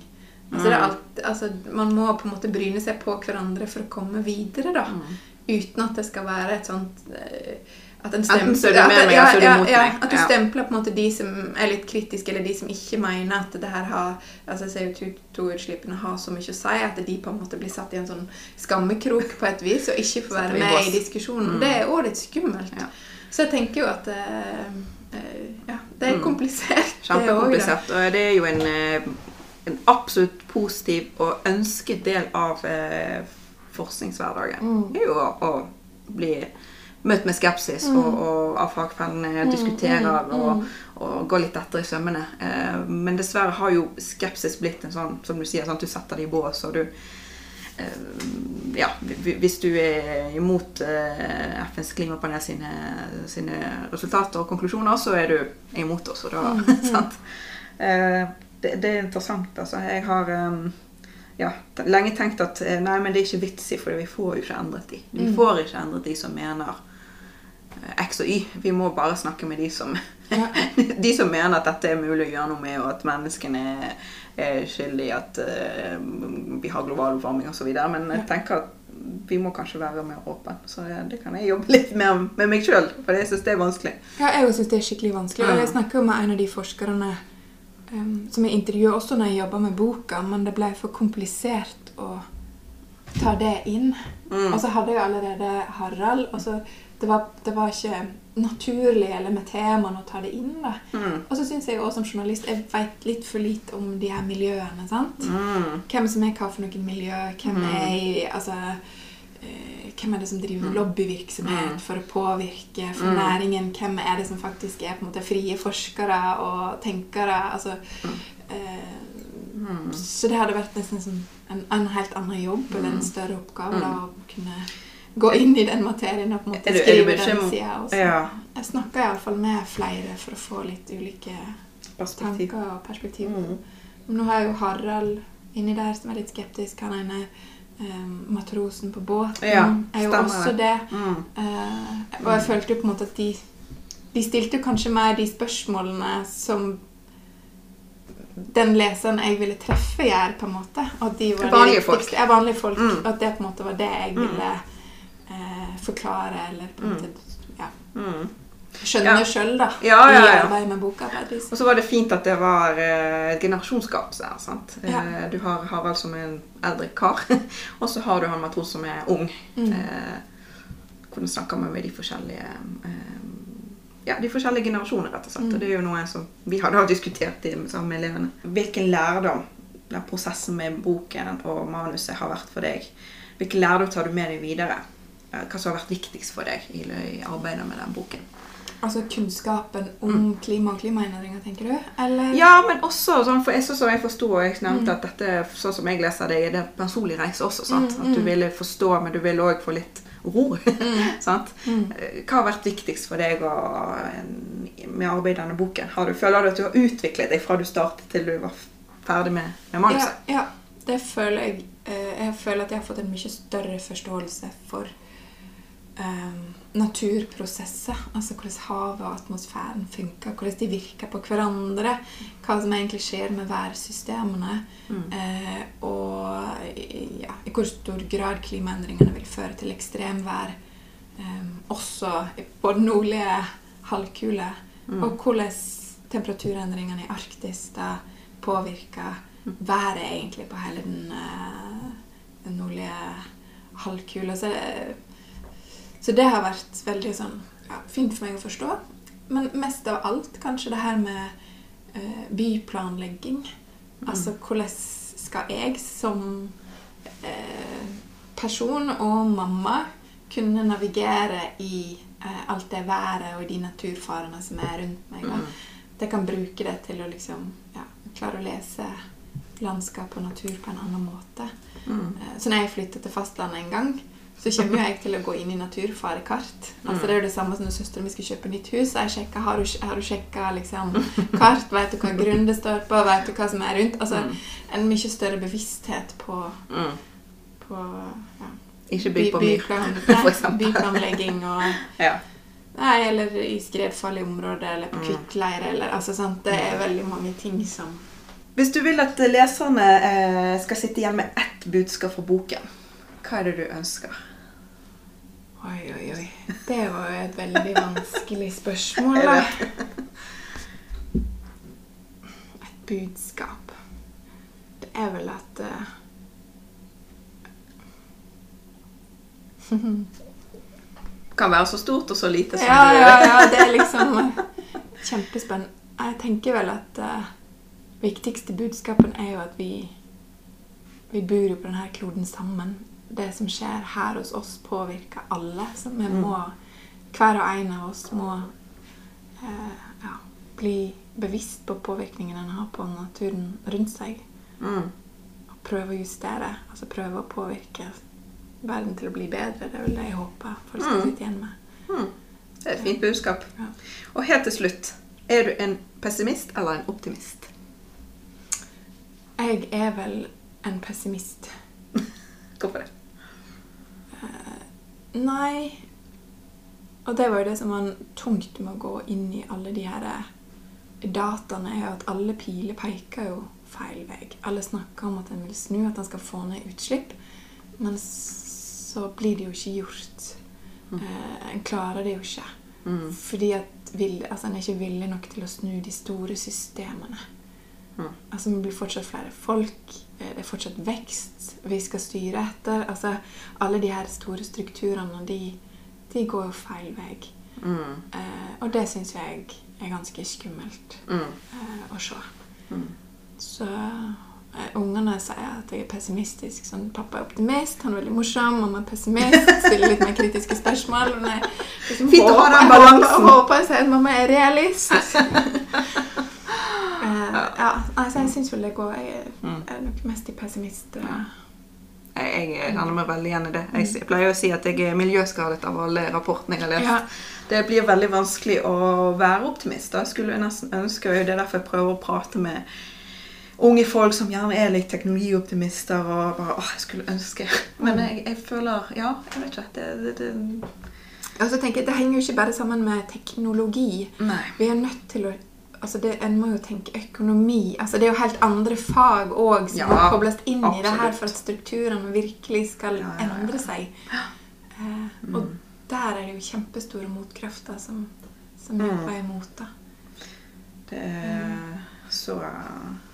Altså, det er alt, altså, man må på en måte bryne seg på hverandre for å komme videre, da. Uten at det skal være et sånt eh, at en Enten så er du med meg, eller så er du mot ja, meg. At du stempler på en måte de som er litt kritiske, eller de som ikke mener at det her har altså CO2-utslippene har så mye å si, at de på en måte blir satt i en sånn skammekrok på et vis, og ikke får være med i diskusjonen. diskusjonen. Det er òg litt skummelt. Ja. Så jeg tenker jo at uh, uh, ja, det er Mm. komplisert. det også. Kjempekomplisert. Og det er jo en, eh, en absolutt positiv og ønsket del av eh, forskningshverdagen. Mm. er jo å, å bli møtt med skepsis og, og av fagfellene diskuterer og, og gå litt etter i sømmene. Eh, men dessverre har jo skepsis blitt en sånn, som du sier, sånn at du setter det i bås, og du eh, ja, hvis du er imot eh, FNs klimapanel sine, sine resultater og konklusjoner, så er du imot oss. Og da, sant? Det, det er interessant. Altså. Jeg har um, ja, lenge tenkt at eh, nei, men det er ikke vits i, for vi får jo ikke endret de. Vi får ikke endret de som mener eh, X og Y. Vi må bare snakke med de som, de som mener at dette er mulig å gjøre noe med, og at menneskene er, er skyld i at uh, vi har global oppvarming osv. Men jeg tenker at vi må kanskje være mer åpne. Så det, det kan jeg jobbe litt mer med meg sjøl, for jeg syns det er vanskelig. Ja, jeg syns det er skikkelig vanskelig. Og Ja. jeg snakker med en av de forskerne som jeg intervjuet også når jeg jobba med boka, men det ble for komplisert å ta det inn. Mm. Og så hadde jeg allerede Harald, og så det var, det var ikke naturlig eller med temaene å ta det inn. da. Mm. Og så syns jeg også som journalist jeg vet litt for lite om de her miljøene. sant? Mm. Hvem som er hva for noen miljø, hvem er i altså, hvem er det som driver lobbyvirksomhet Mm. for å påvirke for næringen? Hvem er det som faktisk er på en måte frie forskere og tenkere? Altså, eh, Så det hadde vært nesten som en, en helt annen jobb eller en større oppgave da, å kunne gå inn i den materien og på en måte Er du- er skrive mye den sida. Ja. Jeg snakka iallfall med flere for å få litt ulike tanker og perspektiv. Mm. Nå har jeg jo Harald inni der som er litt skeptisk. Han ene matrosen på båten Ja, er jo også det. Mm. Eh, og jeg følte jo på en måte at de De stilte kanskje mer de spørsmålene som den leseren jeg ville treffe, gjør, på en måte. At de var de Vanlige folk. Ja, vanlige folk. Mm. At det på en måte var det jeg ville eh, forklare, eller på en måte ja, Mm. Skjønne Ja. sjøl, da. Ja, ja, I arbeid med boka. Liksom. Og så var det fint at det var eh, et generasjonsgap der. sant? Ja. Eh, du har Harald som er en eldre kar, og så har du han matros som er ung. Mm. Eh, hvordan snakker man med de forskjellige eh, ja, de forskjellige generasjoner, rett og slett. Og det er jo noe som vi har da diskutert i, sammen med elevene. Hvilken lærdom den prosessen med boken og manuset har vært for deg? Hvilken lærdom tar du med deg videre? Eh, Hva som har vært viktigst for deg i, i arbeidet med den boken? Altså kunnskapen om klima og klimaendringer, tenker du? Eller? Ja, men også sånn, for jeg, sånn som jeg forsto, og jeg nevnte at dette, sånn som jeg leser det, er det en personlig reise også. sant? Mm, At du mm. ville forstå, men du ville òg få litt ro. sant? Mm. Eh, Hva har vært viktigst for deg og, med arbeidet i denne boken? Har du, føler du at du har utviklet deg fra du startet til du var ferdig med, med Ja, manuset? ja, det føler jeg. Eh, Jeg føler at jeg har fått en mye større forståelse for eh, naturprosesser. Altså hvordan havet og atmosfæren funker, hvordan de virker på hverandre. Hva som egentlig skjer med værsystemene. Mm. Eh, og ja, i hvor stor grad klimaendringene vil føre til ekstremvær. Eh, også på den nordlige halvkule. Mm. Og hvordan temperaturendringene i Arktis da påvirker været egentlig på hele den, eh, den nordlige halvkule. Så, så det har vært veldig sånn ja, fint for meg å forstå. Men mest av alt kanskje det her med eh, byplanlegging. Altså hvordan skal jeg som eh, person og mamma kunne navigere i eh, alt det været og de naturfarene som er rundt meg. Mm. At jeg kan bruke det til å liksom, ja, klare å lese landskap og natur på en annen måte. Mm. Eh, Så når jeg flytta til fastlandet en gang, så kommer jo jeg til å gå inn i naturfarekart. Altså Det er jo det samme som når søstera mi skulle kjøpe nytt hus. Jeg sjekker, har du, har sjekka liksom, kart? Vet du hva grunn det står på? Vet du hva som er rundt? Altså Mm. En mye større bevissthet på, Mm. på ja, Ikke bygg på myr, byplanlegging og Ja. Nei, eller i skredfarlige områder, eller på Mm. kvikkleire, eller altså sant. Det er veldig mange ting som Hvis du vil at leserne eh, skal sitte igjen med ett budskap fra boken, hva er det du ønsker? Oi, oi, oi. Det var jo et veldig vanskelig spørsmål, da. Et budskap. Det er vel at uh... Kan være så stort og så lite som Ja, du ja, ja. Det er liksom eh, kjempespennende. Jeg tenker vel at uh, viktigste budskapen er jo at vi vi bor jo på denne kloden sammen. Det som skjer her hos oss, påvirker alle. Så vi Mm. må, hver og en av oss må eh, ja, bli bevisst på påvirkningen den har på naturen rundt seg. Mm. Og prøve å justere. Altså prøve å påvirke verden til å bli bedre. Det er vel det jeg håper folk skal Mm. sitte igjen med. Mm. Det er et fint budskap. Ja. Og helt til slutt, er du en pessimist eller en optimist? Jeg er vel en pessimist. Hvorfor det? Nei Og det var jo det som var tungt med å gå inn i alle de her eh, dataene, er jo at alle piler peker jo feil vei. Alle snakker om at en vil snu, at en skal få ned utslipp. Men så blir det jo ikke gjort. Mm. Eh, en klarer det jo ikke. Mm. Fordi at vil, altså, en er ikke villig nok til å snu de store systemene. Mm. Altså, Vi blir fortsatt flere folk. eh, Det er fortsatt vekst vi skal styre etter. Altså, Alle de her store strukturene de, de går jo feil vei. Mm. Eh, og det syns jeg er ganske skummelt Mm. eh, å se. Mm. Så eh, ungene sier at jeg er pessimistisk. Sånn, 'Pappa er optimist, han er veldig morsom. Mamma er pessimist.' Stiller litt mer kritiske spørsmål. Men jeg liksom Fint å ha den balansen. Håper jeg sier at mamma er realist. Ja, altså jeg syns vel det går Jeg er, Mm. nok mest i pessimist. eh. Ja. Jeg, jeg kjenner meg veldig igjen i det. Jeg s- pleier å si at jeg er miljøskadet av alle rapportene jeg har lest. Ja. Det blir veldig vanskelig å være optimist. Da skulle jeg nesten ønske, og Det er derfor jeg prøver å prate med unge folk som gjerne er litt teknologioptimister. og bare, åh, jeg skulle ønske. Men jeg, jeg føler Ja, jeg vet ikke. Det, det, det Altså, tenker Det henger jo ikke bare sammen med teknologi. Nei. Vi er nødt til å altså det, En må jo tenke økonomi. altså Det er jo helt andre fag òg som Ja, må kobles inn i det her for at strukturene virkelig skal Ja, ja, ja. endre seg. Eh, og Mm. der er det jo kjempestore motkrefter som, som Mm. jobber imot. da. Det er så,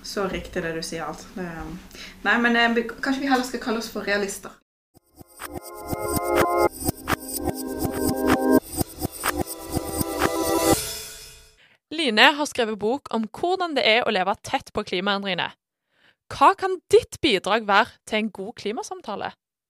så riktig det du sier, alt. Det, nei, men eh, vi- kanskje vi heller skal kalle oss for realister. Line har skrevet bok om hvordan det er å leve tett på klimaendringene. Hva kan ditt bidrag være til en god klimasamtale?